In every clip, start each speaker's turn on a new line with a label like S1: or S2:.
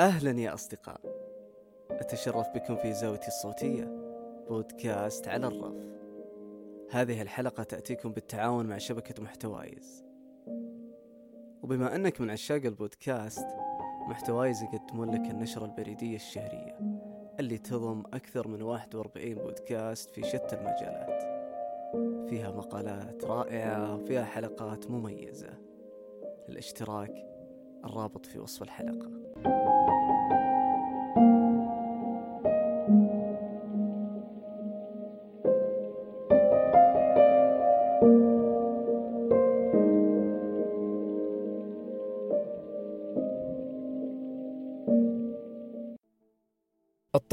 S1: أهلا يا أصدقاء. أتشرف بكم في زاويتي الصوتية بودكاست على الرف. هذه الحلقة تأتيكم بالتعاون مع شبكة محتوايز. وبما أنك من عشاق البودكاست محتوايز يقدمون لك النشرة البريدية الشهرية اللي تضم أكثر من 41 بودكاست في شتى المجالات. فيها مقالات رائعة وفيها حلقات مميزة. للاشتراك الرابط في وصف الحلقة.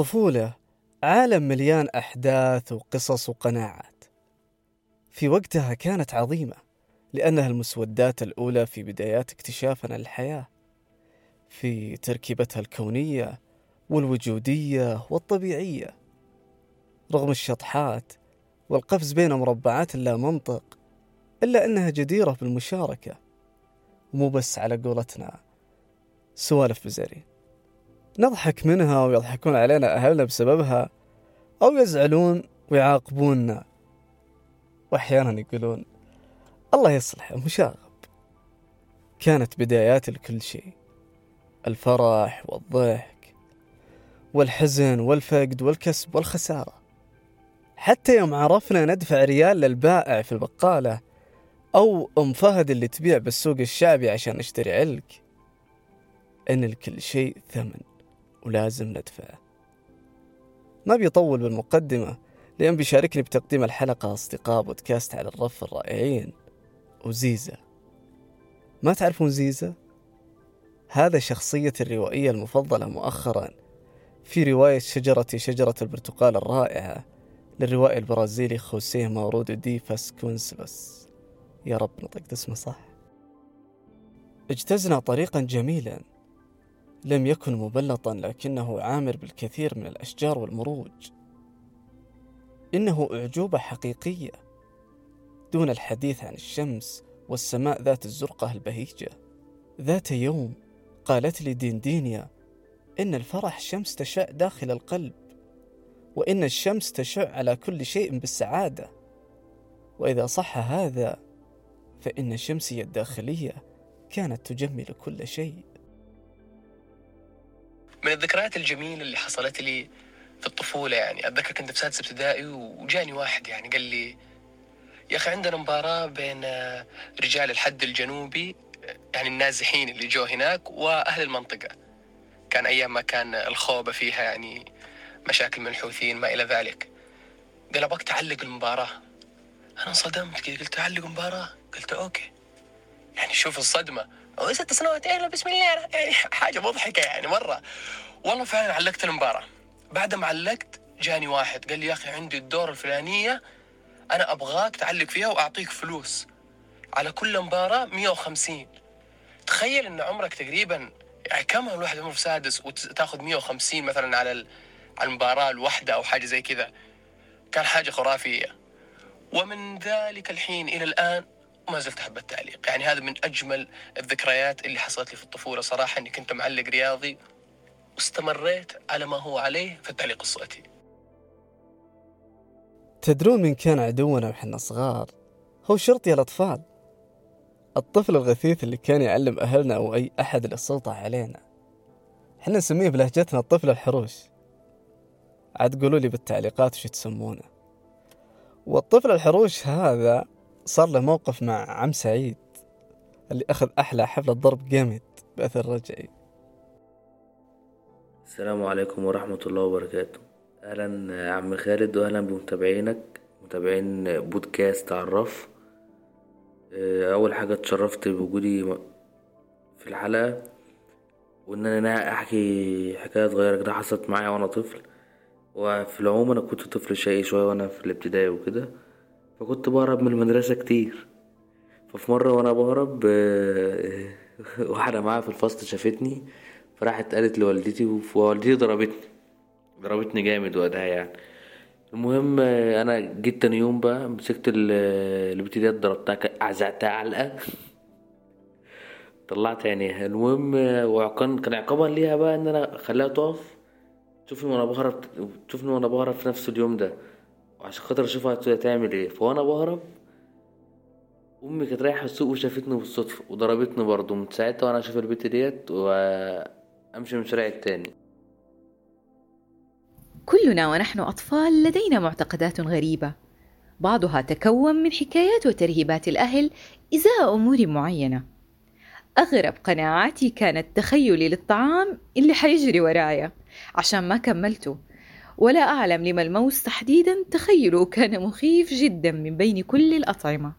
S1: الطفولة عالم مليان أحداث وقصص وقناعات. في وقتها كانت عظيمة لأنها المسودات الأولى في بدايات اكتشافنا للحياة. في تركيبتها الكونية والوجودية والطبيعية. رغم الشطحات والقفز بين مربعات لا منطق إلا أنها جديرة بالمشاركة. ومو بس على قولتنا سوالف بزري. نضحك منها ويضحكون علينا أهلنا بسببها أو يزعلون ويعاقبوننا وأحيانا يقولون الله يصلحه مشاغب. كانت بدايات لكل شيء الفرح والضحك والحزن والفقد والكسب والخسارة. حتى يوم عرفنا ندفع ريال للبائع في البقالة أو أم فهد اللي تبيع بالسوق الشعبي عشان نشتري علك إن لكل شيء ثمن. ولازم ندفعه ما بيطول بالمقدمة لأن بيشاركني بتقديم الحلقة أصدقاء بودكاست على الرف الرائعين. وزيزة. ما تعرفون زيزة؟ هذا شخصيتي الروائية المفضلة مؤخرا في رواية شجرتي شجرة البرتقال الرائعة للروائي البرازيلي خوسيه مورودو دي فاسكونسلوس يا رب نطقت اسمه صح. اجتزنا طريقا جميلا. لم يكن مبلطا لكنه عامر بالكثير من الأشجار والمروج. إنه أعجوبة حقيقية. دون الحديث عن الشمس والسماء ذات الزرقة البهيجة. ذات يوم قالت لي ديندينيا إن الفرح شمس تشع داخل القلب وإن الشمس تشع على كل شيء بالسعادة. وإذا صح هذا فإن شمسي الداخلية كانت تجمل كل شيء.
S2: من الذكريات الجميلة اللي حصلت لي في الطفولة يعني. أتذكر كنت في سادس ابتدائي وجاني واحد يعني قال لي يا أخي عندنا مباراة بين رجال الحد الجنوبي يعني النازحين اللي جو هناك وأهل المنطقة. كان أيام ما كان الخوبة فيها يعني مشاكل من الحوثيين ما إلى ذلك. قال أبغاك تعلق المباراة. أنا انصدمت كذا قلت أعلق مباراة قلت أوكي. يعني شوف الصدمة. ست سنوات إيه بسم الله يعني حاجة مضحكة يعني مرة. والله فعلا علقت المباراة. بعد ما علقت جاني واحد قال لي يا أخي عندي الدور الفلانية أنا أبغاك تعلق فيها وأعطيك فلوس. على كل مباراة 150 تخيل إن عمرك تقريبا يعني كم الواحد عمره سادس وتاخذ 150 مثلا على على المباراة الواحدة أو حاجة زي كذا. كان حاجة خرافية. ومن ذلك الحين إلى الآن ما زلت أحب التعليق. يعني هذا من أجمل الذكريات اللي حصلت لي في الطفولة صراحة إني كنت معلق رياضي واستمريت على ما هو عليه في التعليق الصوتي.
S1: تدرون من كان عدونا وحنا صغار؟ هو شرطي الأطفال. الطفل الغثيث اللي كان يعلم أهلنا أو أي أحد السلطة علينا. إحنا نسميه بلهجتنا الطفل الحروش. عاد قولوا لي بالتعليقات وش تسمونه. والطفل الحروش هذا صار له موقف مع عم سعيد اللي أخذ أحلى حفلة ضرب جامد بأثر رجعي.
S3: السلام عليكم ورحمة الله وبركاته. أهلا عم خالد وأهلا بمتابعينك متابعين بودكاست عرف أول حاجة اتشرفت بوجودي في الحلقة وإن أنا أحكي حكاية صغيرة كده حصلت معايا وأنا طفل. وفي العموم أنا كنت طفل شقي شوية وأنا في الابتدائي وكده. فكنت بهرب من المدرسة كتير. ففي مرة وأنا بهرب واحدة معايا في الفصل شافتني فراحت قالت لوالدتي ووالدتي ضربتني. ضربتني جامد وقتها يعني. المهم أنا جيت تاني يوم بقى مسكت البت ديت ضربتها عزعتها علقه طلعت عينيها المهم وكان كان عقابا ليها بقى إن أنا أخليها تقف. تشوفني وأنا بهرب تشوفني وأنا بهرب في نفس اليوم ده. وعشان خاطر اشوفها هتعمل إيه. فوانا بهرب أمي كانت رايحة السوق وشافتني بالصدفة وضربتني برضه. من ساعتها وأنا أشوف البت ديت وأمشي من شارع التاني.
S4: كلنا ونحن أطفال لدينا معتقدات غريبة. بعضها تكون من حكايات وترهيبات الأهل إزاء أمور معينة. أغرب قناعاتي كانت تخيلي للطعام اللي حيجري ورايا. عشان ما كملته ولا أعلم لما الموز تحديدا تخيله كان مخيف جدا من بين كل الأطعمة.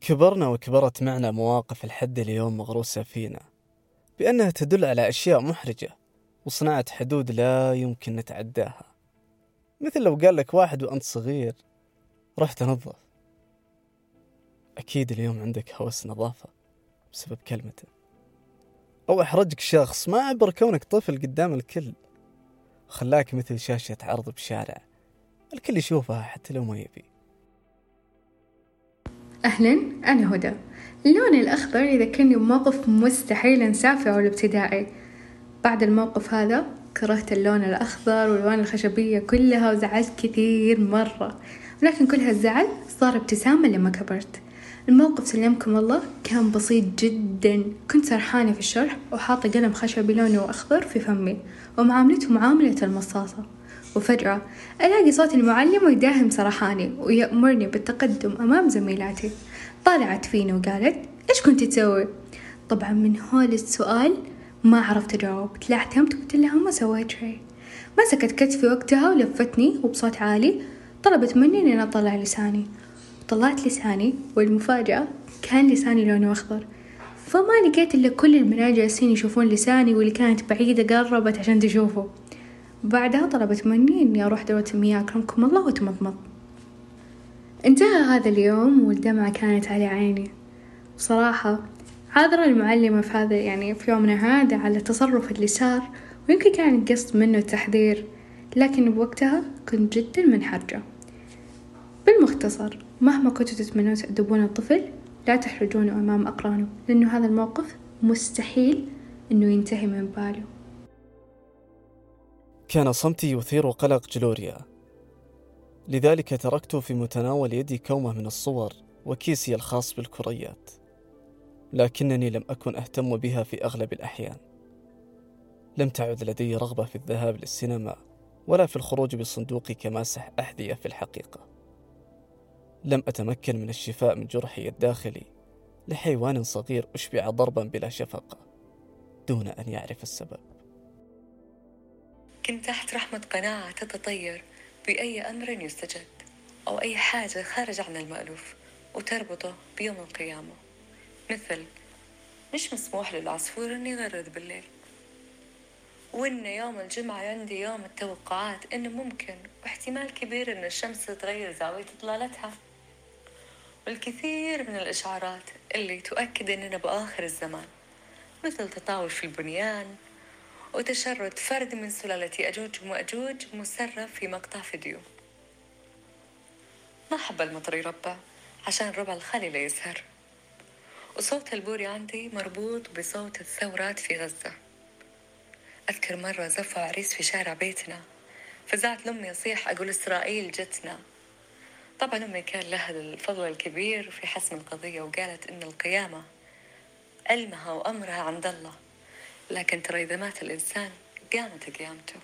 S1: كبرنا وكبرت معنا مواقف لحد اليوم مغروسة فينا بأنها تدل على أشياء محرجة وصناعة حدود لا يمكن نتعداها. مثل لو قال لك واحد وأنت صغير روح تنظف. أكيد اليوم عندك هوس نظافة بسبب كلمته. أو أحرجك شخص ما عبر كونك طفل قدام الكل. خلاك مثل شاشة عرض بشارع. الكل يشوفها حتى لو ما يبي.
S5: أهلا أنا هدى. اللون الأخضر يذكرني بموقف مستحيل أنساه في أول ابتدائي بعد الموقف هذا كرهت اللون الأخضر والألوان الخشبية كلها وزعلت كثير مرة. ولكن كل هالزعل صار ابتسامة لما كبرت. الموقف سلمكم الله كان بسيط جدا. كنت سرحانة في الشرح وحاطة قلم خشبي لونه أخضر في فمي ومعاملته معاملة المصاصة. وفجأة ألاقي صوت المعلم ويداهم سرحاني ويأمرني بالتقدم أمام زميلاتي. طالعت فيني وقالت إيش كنت تسوي؟ طبعا من هول السؤال ما عرفت أجاوب. تلعثمت وقلت لها ما سويت شي مسكت كتفي وقتها ولفتني وبصوت عالي طلبت مني إني أطلع لساني. طلعت لساني والمفاجأة كان لساني لونه أخضر. فما لقيت إلا كل البنات جالسين يشوفون لساني واللي كانت بعيدة قربت عشان تشوفه. بعدها طلبت مني إني أروح دورة المياه أكرمكم الله وتمضمض. انتهى هذا اليوم والدمعة كانت على عيني. بصراحة عذر المعلمة في هذا يعني في يومنا هذا على التصرف اللي صار ويمكن كان القصد منه التحذير لكن بوقتها كنت جدا منحرجة. بالمختصر مهما كنتوا تتمنون تأدبون الطفل لا تحرجونه أمام أقرانه لأنه هذا الموقف مستحيل أنه ينتهي من باله.
S1: كان صمتي يثير قلق جلوريا. لذلك تركت في متناول يدي كومة من الصور وكيسي الخاص بالكريات لكنني لم أكن أهتم بها في أغلب الأحيان. لم تعد لدي رغبة في الذهاب للسينما ولا في الخروج بصندوقي كماسح أحذية في الحقيقة. لم أتمكن من الشفاء من جرحي الداخلي لحيوان صغير أشبع ضربا بلا شفقة دون أن يعرف السبب.
S6: كنت تحت رحمة قناعة تتطير بأي أمر يستجد أو أي حاجة خارج عن المألوف وتربطه بيوم القيامة. مثل مش مسموح للعصفور إنه يغرد بالليل. وإن يوم الجمعة عندي يوم التوقعات إنه ممكن واحتمال كبير إن الشمس تتغير زاوية إطلالتها. والكثير من الإشعارات اللي تؤكد إننا بآخر الزمان مثل تطاول في البنيان وتشرد فرد من سلالة أجوج ومأجوج مسرب في مقطع فيديو. ما حب المطر يربع عشان ربع الخلي لا يسهر. وصوت البوري عندي مربوط بصوت الثورات في غزة. أذكر مرة زفوا عريس في شارع بيتنا فزعت لأمي أصيح أقول إسرائيل جتنا. طبعا أمي كان لها الفضل الكبير في حسم القضية وقالت إن القيامة علمها وأمرها عند الله. لكن ترى إذا مات الإنسان قامت قيامته.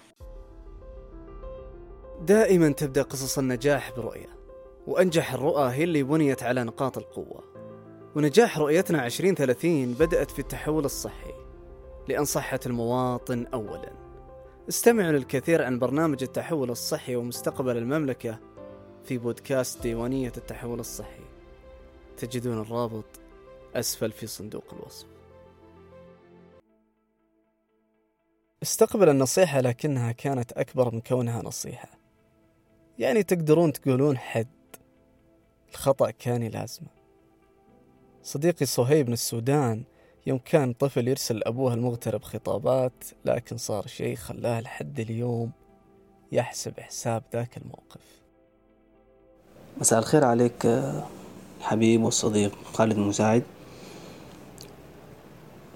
S1: دائما تبدأ قصص النجاح برؤية وأنجح الرؤى هي اللي بنيت على نقاط القوة. ونجاح رؤيتنا 2030 بدأت في التحول الصحي لأن صحة المواطن أولا. استمعوا للكثير عن برنامج التحول الصحي ومستقبل المملكة في بودكاست ديوانية التحول الصحي. تجدون الرابط أسفل في صندوق الوصف. استقبل النصيحة لكنها كانت أكبر من كونها نصيحة. يعني تقدرون تقولون حد. الخطأ كان لازمة صديقي صهيب من السودان يوم كان طفل يرسل أبوه المغترب خطابات لكن صار شيء خلاه لحد اليوم يحسب حساب ذاك الموقف.
S7: مساء الخير عليك حبيب والصديق خالد المساعد.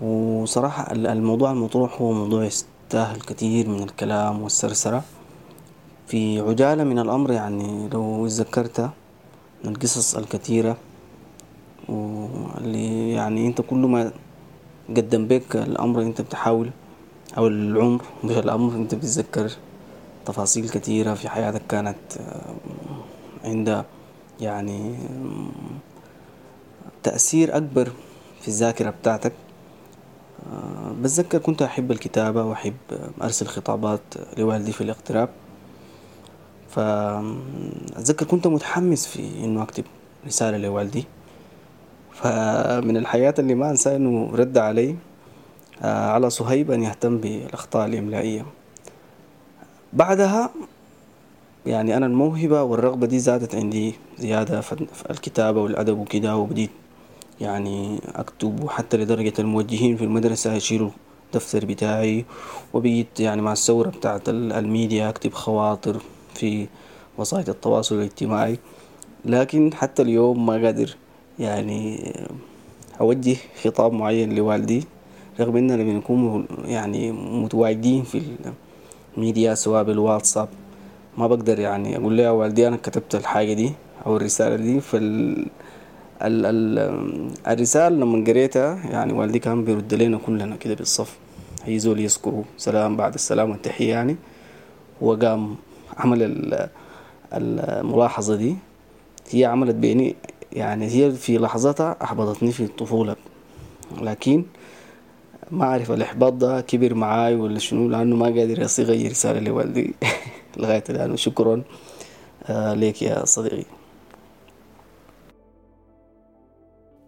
S7: وصراحة الموضوع المطروح هو موضوع يستاهل كثير من الكلام والسرسرة. في عجالة من الأمر يعني لو ذكرت القصص الكثيرة واللي يعني أنت كل ما قدم بك الأمر أنت بتحاول أو العمر مش الأمر أنت بتتذكر تفاصيل كثيرة في حياتك كانت عندها يعني تأثير أكبر في الذاكرة بتاعتك. بتذكر كنت أحب الكتابة وأحب أرسل خطابات لوالدي في الاغتراب فأتذكر كنت متحمس في إنه أكتب رسالة لوالدي. فمن الحاجات اللي ما أنسى إنه رد علي على صهيب أن يهتم بالأخطاء الإملائية. بعدها يعني أنا الموهبة والرغبة دي زادت عندي زيادة في الكتابة والأدب وكده وبديت يعني أكتب وحتى لدرجة الموجهين في المدرسة يشيلوا الدفتر بتاعي وبقيت يعني مع الثورة بتاعت الميديا أكتب خواطر في وسائل التواصل الاجتماعي. لكن حتى اليوم ما قادر يعني أوجه خطاب معين لوالدي رغم إننا بنكون يعني متواجدين في الميديا سواء بالواتساب ما بقدر يعني أقول لها والدي أنا كتبت الحاجة دي أو الرسالة دي فال ال ال الرسالة لما قريتها يعني والدي كان بيرد لنا كلنا كده بالصف. هي زول يذكروا سلام بعد السلام والتحية يعني. وقام عمل الملاحظة دي. هي عملت بيني يعني هي في لحظتها أحبطتني في الطفولة. لكن ما أعرف الإحباط ده كبر معاي ولا شنو لأنه ما قادر يصيغ أي رسالة لوالدي. لغاية الآن وشكرا آه، لك يا صديقي.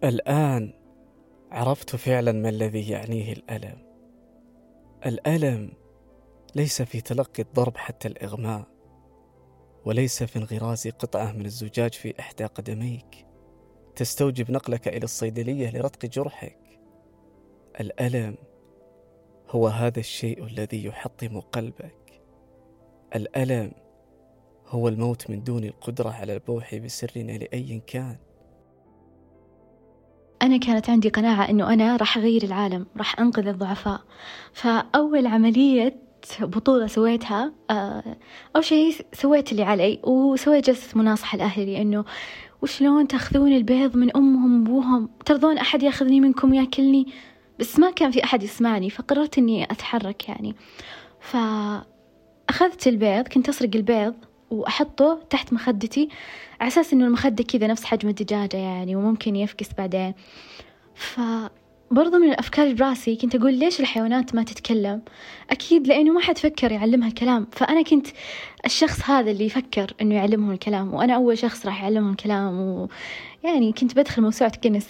S1: الآن عرفت فعلا ما الذي يعنيه الألم. الألم ليس في تلقي الضرب حتى الإغماء وليس في انغراز قطعة من الزجاج في إحدى قدميك. تستوجب نقلك إلى الصيدلية لرتق جرحك. الألم هو هذا الشيء الذي يحطم قلبك. الألم هو الموت من دون القدرة على البوح بسرنا لأي كان.
S8: أنا كانت عندي قناعة إنه أنا راح أغير العالم راح أنقذ الضعفاء. فأول عملية بطولة سويتها آه، أول شيء سويت اللي علي وسويت جلسة مناصحة لأهلي إنه وشلون تأخذون البيض من أمهم وأبوهم؟ ترضون أحد يأخذني منكم يأكلني؟ بس ما كان في أحد يسمعني فقررت إني أتحرك يعني. فأخذت البيض كنت أسرق البيض وأحطه تحت مخدتي على أساس إنه المخدة كذا نفس حجم الدجاجة يعني وممكن يفكس بعدين. فبرضه من الأفكار اللي براسي كنت أقول ليش الحيوانات ما تتكلم؟ أكيد لأنه ما حد فكر يعلمها كلام فأنا كنت الشخص هذا اللي يفكر إنه يعلمهم الكلام وأنا أول شخص راح يعلمهم الكلام ويعني كنت بدخل موسوعة جينيس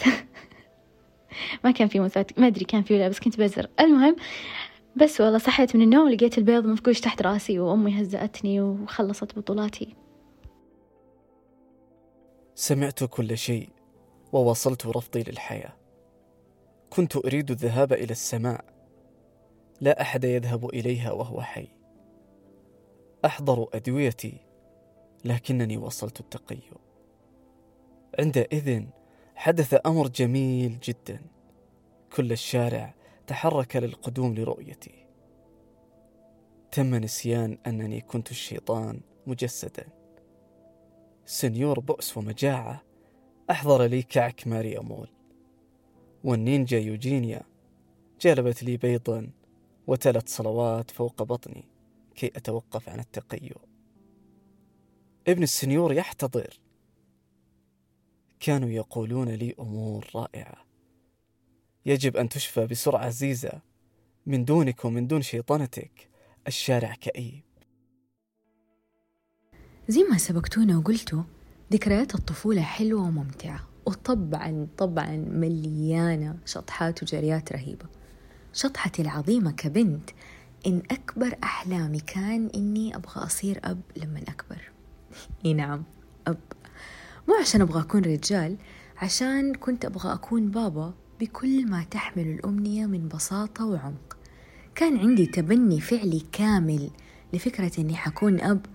S8: ما كان في موسوعة ما أدري كان في ولا بس كنت بزر. المهم بس والله صحيت من النوم لقيت البيض مفقوش تحت راسي وأمي هزأتني وخلصت بطولاتي.
S1: سمعت كل شيء وواصلت رفضي للحياة. كنت أريد الذهاب إلى السماء. لا أحد يذهب إليها وهو حي. أحضر أدويتي لكنني وصلت التقيؤ. عندئذ حدث أمر جميل جدا. كل الشارع تحرك للقدوم لرؤيتي. تم نسيان أنني كنت الشيطان مجسدا. سنيور بؤس ومجاعة أحضر لي كعك ماري أمول. والنينجا يوجينيا جلبت لي بيضا وتلت صلوات فوق بطني كي أتوقف عن التقيؤ. ابن السنيور يحتضر. كانوا يقولون لي أمور رائعة. يجب أن تشفى بسرعة زيزة من دونك ومن دون شيطنتك الشارع كئيب.
S8: زي ما سبقتونا وقلتوا ذكريات الطفولة حلوة وممتعة وطبعا طبعا مليانة شطحات وجريات رهيبة. شطحتي العظيمة كبنت إن أكبر أحلامي كان إني أبغى أصير أب لما أكبر. إي نعم أب. مو عشان أبغى أكون رجال عشان كنت أبغى أكون بابا بكل ما تحمل الأمنية من بساطة وعمق. كان عندي تبني فعلي كامل لفكرة إني حكون أب.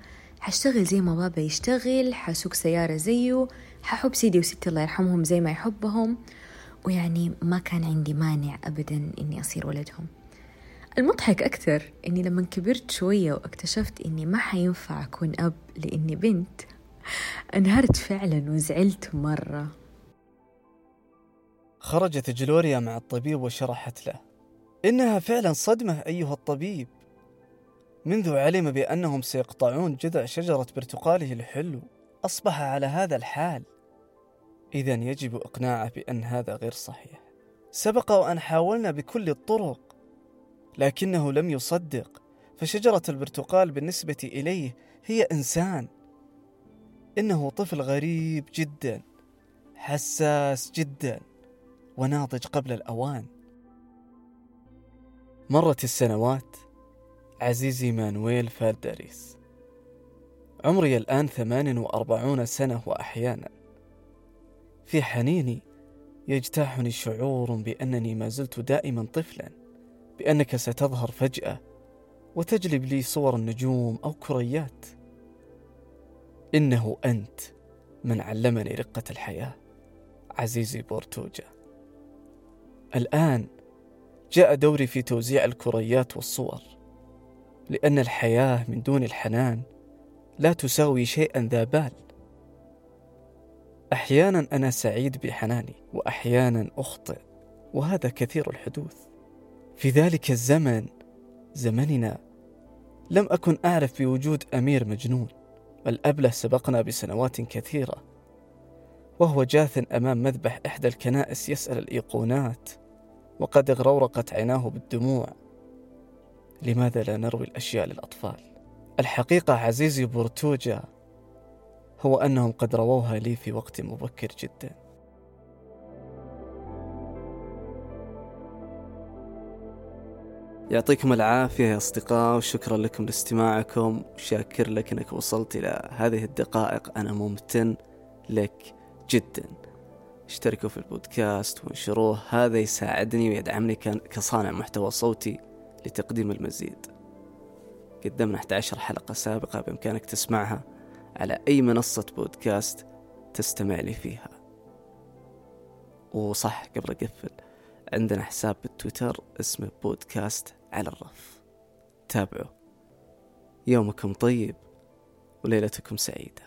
S8: حشتغل زي ما بابا يشتغل حسوق سيارة زيه ححب سيدي وستي الله يرحمهم زي ما يحبهم.
S9: ويعني ما كان عندي مانع أبدا إني أصير ولدهم. المضحك أكثر إني لما كبرت شوية واكتشفت إني ما حينفع أكون أب لإني بنت. انهرت فعلا وزعلت مرة.
S1: خرجت جلوريا مع الطبيب وشرحت له. إنها فعلا صدمة أيها الطبيب. منذ علم بأنهم سيقطعون جذع شجرة برتقاله الحلو أصبح على هذا الحال. إذا يجب إقناعه بأن هذا غير صحيح. سبق وأن حاولنا بكل الطرق لكنه لم يصدق. فشجرة البرتقال بالنسبة إليه هي إنسان. إنه طفل غريب جدا حساس جدا. وناضج قبل الأوان. مرت السنوات عزيزي مانويل فالداريس. عمري الآن ثمان وأربعون سنة وأحيانا. في حنيني يجتاحني شعور بأنني ما زلت دائما طفلا بأنك ستظهر فجأة وتجلب لي صور النجوم أو كريات. إنه أنت من علمني رقة الحياة عزيزي بورتوجا. الآن جاء دوري في توزيع الكريات والصور لأن الحياة من دون الحنان لا تساوي شيئا ذا بال. أحيانا أنا سعيد بحناني وأحيانا أخطئ وهذا كثير الحدوث. في ذلك الزمن زمننا لم أكن أعرف بوجود أمير مجنون الأبله سبقنا بسنوات كثيرة وهو جاث أمام مذبح إحدى الكنائس يسأل الإيقونات. وقد اغرورقت عيناه بالدموع. لماذا لا نروي الأشياء للأطفال؟ الحقيقة عزيزي بورتوجا هو أنهم قد رووها لي في وقت مبكر جدا. يعطيكم العافية يا أصدقاء وشكرا لكم لاستماعكم. شاكر لك أنك وصلت إلى هذه الدقائق. أنا ممتن لك جدا. اشتركوا في البودكاست وانشروه. هذا يساعدني ويدعمني كصانع محتوى صوتي لتقديم المزيد. قدمنا 11 حلقة سابقة بإمكانك تسمعها على أي منصة بودكاست تستمع لي فيها. وصح قبل أقفل عندنا حساب بالتويتر اسمه بودكاست على الرف. تابعوا. يومكم طيب وليلتكم سعيدة.